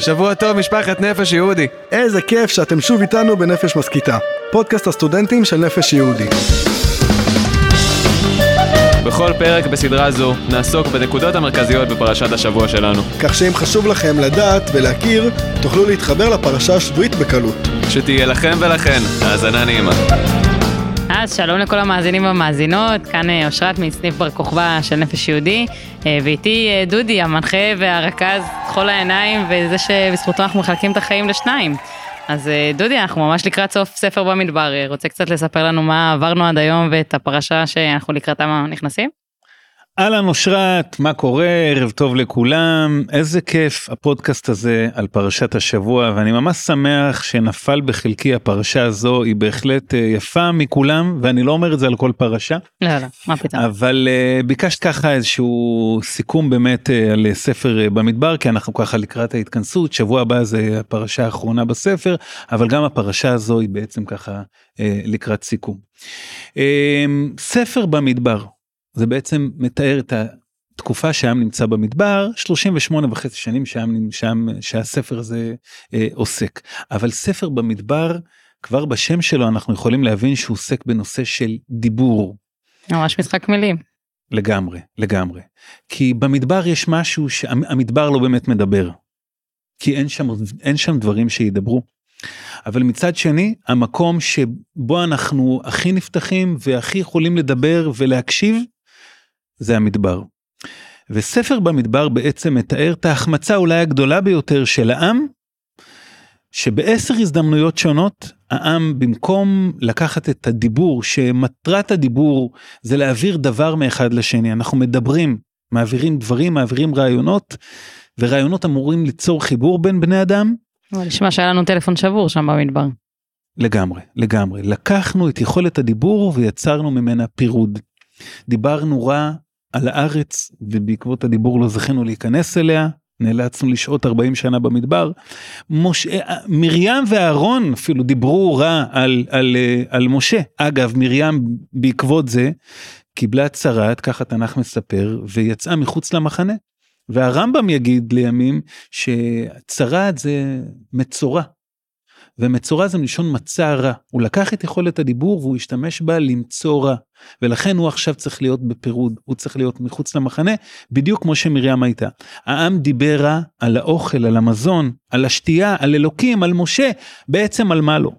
שבוע טוב משפחת נפש יהודי. איזה כיף שאתם שוב איתנו בנפש מסכיתה, פודקאסט הסטודנטים של נפש יהודי. בכל פרק בסדרה זו נעסוק בנקודות המרכזיות בפרשת השבוע שלנו. כך שאם חשוב לכם לדעת ולהכיר, תוכלו להתחבר לפרשה השבועית בקלות. שתהיה לכם ולכן האזנה נעימה. אז שלום לכל המאזינים והמאזינות, כאן אה, אושרת מסניף בר כוכבא של נפש יהודי, אה, ואיתי אה, דודי, המנחה והרכז, חול העיניים, וזה שבזכותו אנחנו מחלקים את החיים לשניים. אז דודי, אנחנו ממש לקראת סוף ספר במדבר, רוצה קצת לספר לנו מה עברנו עד היום ואת הפרשה שאנחנו לקראתה נכנסים? אהלן אושרת, מה קורה? ערב טוב לכולם. איזה כיף הפודקאסט הזה על פרשת השבוע, ואני ממש שמח שנפל בחלקי הפרשה הזו, היא בהחלט אה, יפה מכולם, ואני לא אומר את זה על כל פרשה. לא, לא, מה פתאום. אבל uh, ביקשת ככה איזשהו סיכום באמת uh, על ספר uh, במדבר, כי אנחנו ככה לקראת ההתכנסות, שבוע הבא זה הפרשה האחרונה בספר, אבל גם הפרשה הזו היא בעצם ככה uh, לקראת סיכום. Uh, ספר במדבר. זה בעצם מתאר את התקופה שהעם נמצא במדבר 38 וחצי שנים שהעם, שהעם, שהספר הזה אה, עוסק אבל ספר במדבר כבר בשם שלו אנחנו יכולים להבין שהוא עוסק בנושא של דיבור. ממש משחק מילים. לגמרי לגמרי כי במדבר יש משהו שהמדבר לא באמת מדבר. כי אין שם אין שם דברים שידברו. אבל מצד שני המקום שבו אנחנו הכי נפתחים והכי יכולים לדבר ולהקשיב זה המדבר. וספר במדבר בעצם מתאר את ההחמצה אולי הגדולה ביותר של העם, שבעשר הזדמנויות שונות העם במקום לקחת את הדיבור שמטרת הדיבור זה להעביר דבר מאחד לשני אנחנו מדברים מעבירים דברים מעבירים רעיונות ורעיונות אמורים ליצור חיבור בין בני אדם. נשמע שהיה לנו טלפון שבור שם במדבר. לגמרי לגמרי לקחנו את יכולת הדיבור ויצרנו ממנה פירוד. דיברנו רע על הארץ ובעקבות הדיבור לא זכינו להיכנס אליה נאלצנו לשהות 40 שנה במדבר. משה, מרים ואהרון אפילו דיברו רע על, על, על משה. אגב, מרים בעקבות זה קיבלה צרת, ככה תנ"ך מספר, ויצאה מחוץ למחנה. והרמב"ם יגיד לימים שצרת זה מצורע. ומצורע זה מלשון מצע רע. הוא לקח את יכולת הדיבור והוא השתמש בה למצוא רע. ולכן הוא עכשיו צריך להיות בפירוד, הוא צריך להיות מחוץ למחנה, בדיוק כמו שמרים הייתה. העם דיבר רע על האוכל, על המזון, על השתייה, על אלוקים, על משה, בעצם על מה לא.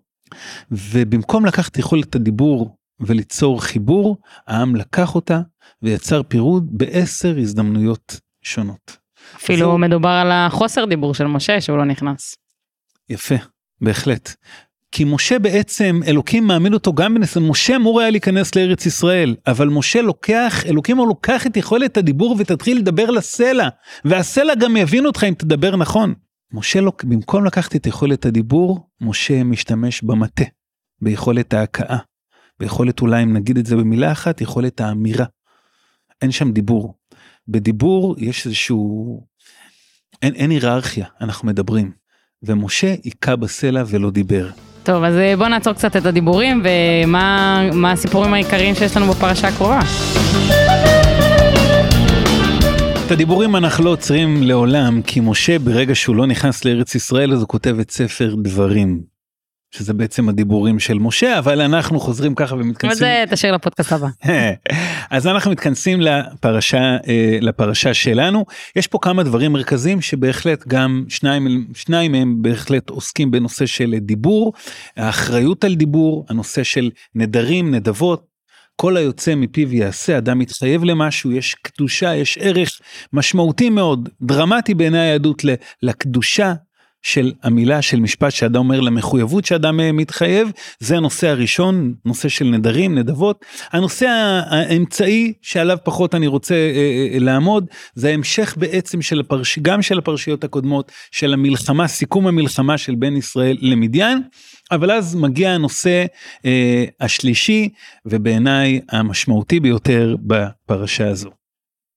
ובמקום לקחת יכולת הדיבור וליצור חיבור, העם לקח אותה ויצר פירוד בעשר הזדמנויות שונות. אפילו זו... מדובר על החוסר דיבור של משה שהוא לא נכנס. יפה, בהחלט. כי משה בעצם אלוקים מעמיד אותו גם בנס... משה אמור היה להיכנס לארץ ישראל אבל משה לוקח אלוקים הוא לוקח את יכולת הדיבור ותתחיל לדבר לסלע והסלע גם יבין אותך אם תדבר נכון. משה לא במקום לקחת את יכולת הדיבור משה משתמש במטה ביכולת ההכאה ביכולת אולי אם נגיד את זה במילה אחת יכולת האמירה. אין שם דיבור. בדיבור יש איזשהו אין, אין היררכיה אנחנו מדברים ומשה היכה בסלע ולא דיבר. טוב, אז אה, בוא נעצור קצת את הדיבורים ומה הסיפורים העיקריים שיש לנו בפרשה הקרובה. את הדיבורים אנחנו לא עוצרים לעולם, כי משה ברגע שהוא לא נכנס לארץ ישראל אז הוא כותב את ספר דברים. שזה בעצם הדיבורים של משה אבל אנחנו חוזרים ככה ומתכנסים. זה תשאיר לפודקאסט הבא. אז אנחנו מתכנסים לפרשה אה, לפרשה שלנו יש פה כמה דברים מרכזיים שבהחלט גם שניים שניים מהם בהחלט עוסקים בנושא של דיבור האחריות על דיבור הנושא של נדרים נדבות כל היוצא מפיו יעשה אדם מתחייב למשהו יש קדושה יש ערך משמעותי מאוד דרמטי בעיני היהדות לקדושה של המילה של משפט שאדם אומר למחויבות שאדם אה, מתחייב זה הנושא הראשון נושא של נדרים נדבות הנושא האמצעי שעליו פחות אני רוצה אה, אה, לעמוד זה ההמשך בעצם של הפרש גם של הפרשיות הקודמות של המלחמה סיכום המלחמה של בין ישראל למדיין אבל אז מגיע הנושא אה, השלישי ובעיניי המשמעותי ביותר בפרשה הזו.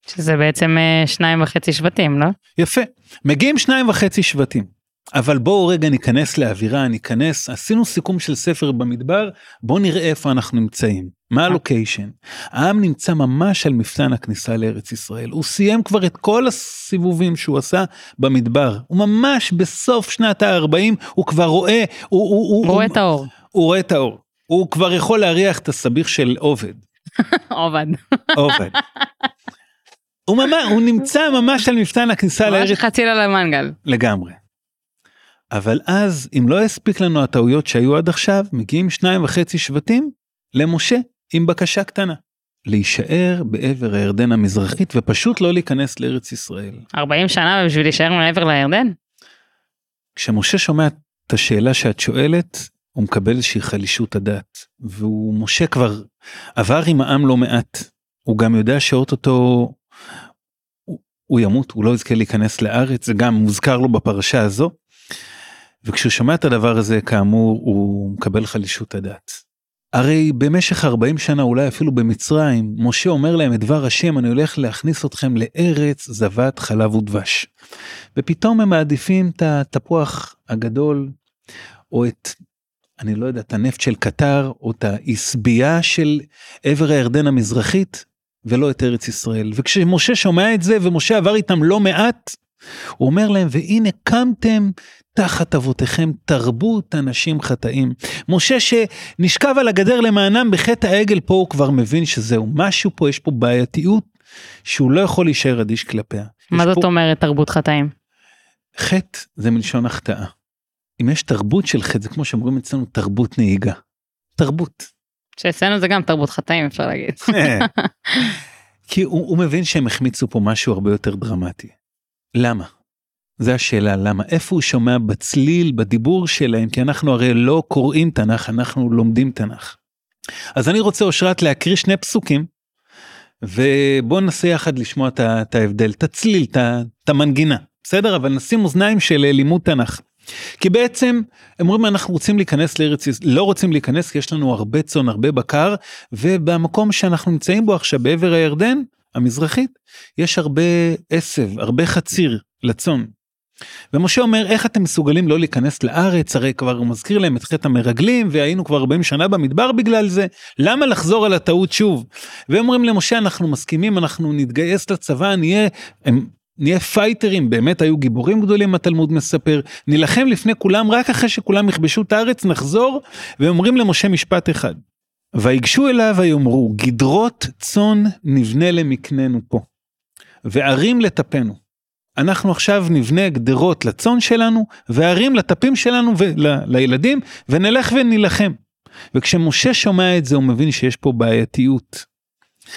שזה בעצם שניים וחצי שבטים לא? יפה מגיעים שניים וחצי שבטים. אבל בואו רגע ניכנס לאווירה, ניכנס, עשינו סיכום של ספר במדבר, בואו נראה איפה אנחנו נמצאים. מה הלוקיישן? העם נמצא ממש על מפתן הכניסה לארץ ישראל. הוא סיים כבר את כל הסיבובים שהוא עשה במדבר. הוא ממש בסוף שנת ה-40, הוא כבר רואה, הוא, הוא, הוא רואה את האור. הוא רואה את האור. הוא כבר יכול להריח את הסביך של עובד. עובד. עובד. הוא ממש, הוא נמצא ממש על מפתן הכניסה לארץ. ממש חציל על המנגל. לגמרי. אבל אז אם לא הספיק לנו הטעויות שהיו עד עכשיו מגיעים שניים וחצי שבטים למשה עם בקשה קטנה. להישאר בעבר הירדן המזרחית ופשוט לא להיכנס לארץ ישראל. 40 שנה בשביל להישאר מעבר לירדן? כשמשה שומע את השאלה שאת שואלת הוא מקבל איזושהי חלישות הדעת והוא משה כבר עבר עם העם לא מעט הוא גם יודע שאו-טו-טו הוא, הוא ימות הוא לא יזכה להיכנס לארץ זה גם מוזכר לו בפרשה הזו. וכשהוא שומע את הדבר הזה כאמור הוא מקבל חלישות הדעת. הרי במשך 40 שנה אולי אפילו במצרים משה אומר להם את דבר השם אני הולך להכניס אתכם לארץ זבת חלב ודבש. ופתאום הם מעדיפים את התפוח הגדול או את אני לא יודע את הנפט של קטר או את העשבייה של עבר הירדן המזרחית ולא את ארץ ישראל וכשמשה שומע את זה ומשה עבר איתם לא מעט הוא אומר להם והנה קמתם תחת אבותיכם תרבות אנשים חטאים. משה שנשכב על הגדר למענם בחטא העגל פה הוא כבר מבין שזהו משהו פה יש פה בעייתיות שהוא לא יכול להישאר אדיש כלפיה. מה זאת פה... אומרת תרבות חטאים? חטא זה מלשון החטאה. אם יש תרבות של חטא זה כמו שאומרים אצלנו תרבות נהיגה. תרבות. שאצלנו זה גם תרבות חטאים אפשר להגיד. כי הוא, הוא מבין שהם החמיצו פה משהו הרבה יותר דרמטי. למה? זה השאלה למה איפה הוא שומע בצליל בדיבור שלהם כי אנחנו הרי לא קוראים תנ"ך אנחנו לומדים תנ"ך. אז אני רוצה אושרת להקריא שני פסוקים ובוא ננסה יחד לשמוע את ההבדל את הצליל את המנגינה בסדר אבל נשים אוזניים של לימוד תנ"ך. כי בעצם הם אומרים אנחנו רוצים להיכנס לארץ לא רוצים להיכנס כי יש לנו הרבה צאן הרבה בקר ובמקום שאנחנו נמצאים בו עכשיו בעבר הירדן המזרחית יש הרבה עשב הרבה חציר לצאן ומשה אומר איך אתם מסוגלים לא להיכנס לארץ? הרי כבר הוא מזכיר להם את חטא המרגלים והיינו כבר 40 שנה במדבר בגלל זה. למה לחזור על הטעות שוב. והם אומרים למשה אנחנו מסכימים אנחנו נתגייס לצבא נהיה הם, נהיה פייטרים. באמת היו גיבורים גדולים התלמוד מספר. נילחם לפני כולם רק אחרי שכולם יכבשו את הארץ נחזור. ואומרים למשה משפט אחד. ויגשו אליו ויאמרו גדרות צאן נבנה למקננו פה וערים לטפנו אנחנו עכשיו נבנה גדרות לצאן שלנו וערים לטפים שלנו ולילדים ונלך ונילחם. וכשמשה שומע את זה הוא מבין שיש פה בעייתיות.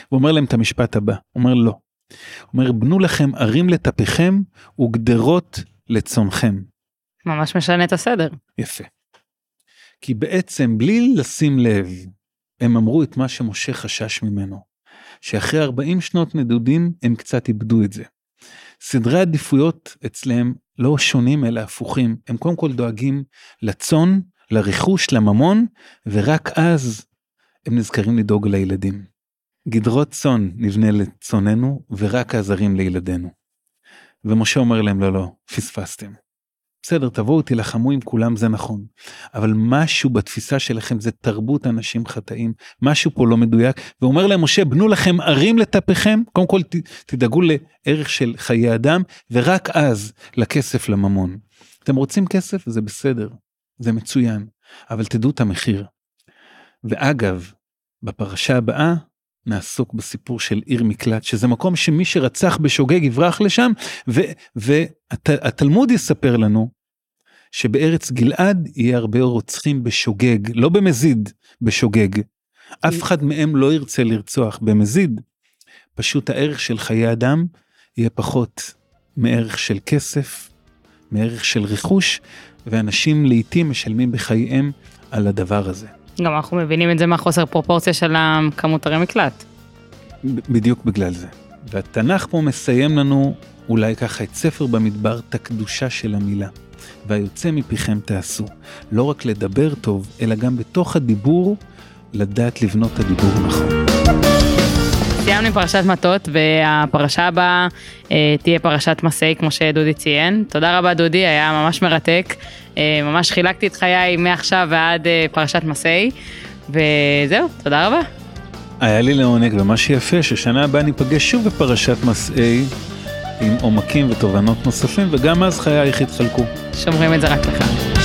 הוא אומר להם את המשפט הבא, הוא אומר לא. הוא אומר בנו לכם ערים לטפיכם וגדרות לצונכם. ממש משנה את הסדר. יפה. כי בעצם בלי לשים לב הם אמרו את מה שמשה חשש ממנו. שאחרי 40 שנות נדודים הם קצת איבדו את זה. סדרי עדיפויות אצלם לא שונים אלא הפוכים הם קודם כל דואגים לצאן לרכוש לממון ורק אז הם נזכרים לדאוג לילדים. גדרות צאן נבנה לצוננו ורק העזרים לילדינו. ומשה אומר להם לא לא פספסתם. בסדר תבואו תילחמו עם כולם זה נכון אבל משהו בתפיסה שלכם זה תרבות אנשים חטאים משהו פה לא מדויק ואומר להם משה בנו לכם ערים לטפיכם קודם כל תדאגו לערך של חיי אדם ורק אז לכסף לממון. אתם רוצים כסף זה בסדר זה מצוין אבל תדעו את המחיר. ואגב בפרשה הבאה נעסוק בסיפור של עיר מקלט שזה מקום שמי שרצח בשוגג יברח לשם והתלמוד יספר לנו שבארץ גלעד יהיה הרבה רוצחים בשוגג לא במזיד בשוגג. אף אחד מהם לא ירצה לרצוח במזיד. פשוט הערך של חיי אדם יהיה פחות מערך של כסף, מערך של רכוש, ואנשים לעיתים משלמים בחייהם על הדבר הזה. גם אנחנו מבינים את זה מהחוסר פרופורציה של כמות ערי מקלט. בדיוק בגלל זה. והתנ"ך פה מסיים לנו אולי ככה את ספר במדבר, את הקדושה של המילה. והיוצא מפיכם תעשו. לא רק לדבר טוב, אלא גם בתוך הדיבור, לדעת לבנות את הדיבור נכון. סיימנו עם פרשת מטות, והפרשה הבאה אה, תהיה פרשת מסעי, כמו שדודי ציין. תודה רבה דודי, היה ממש מרתק. אה, ממש חילקתי את חיי מעכשיו ועד אה, פרשת מסעי. וזהו, תודה רבה. היה לי לעונג, ומה שיפה ששנה הבאה ניפגש שוב בפרשת מסעי, עם עומקים ותובנות נוספים, וגם אז חייך יתחלקו. שומרים את זה רק לך.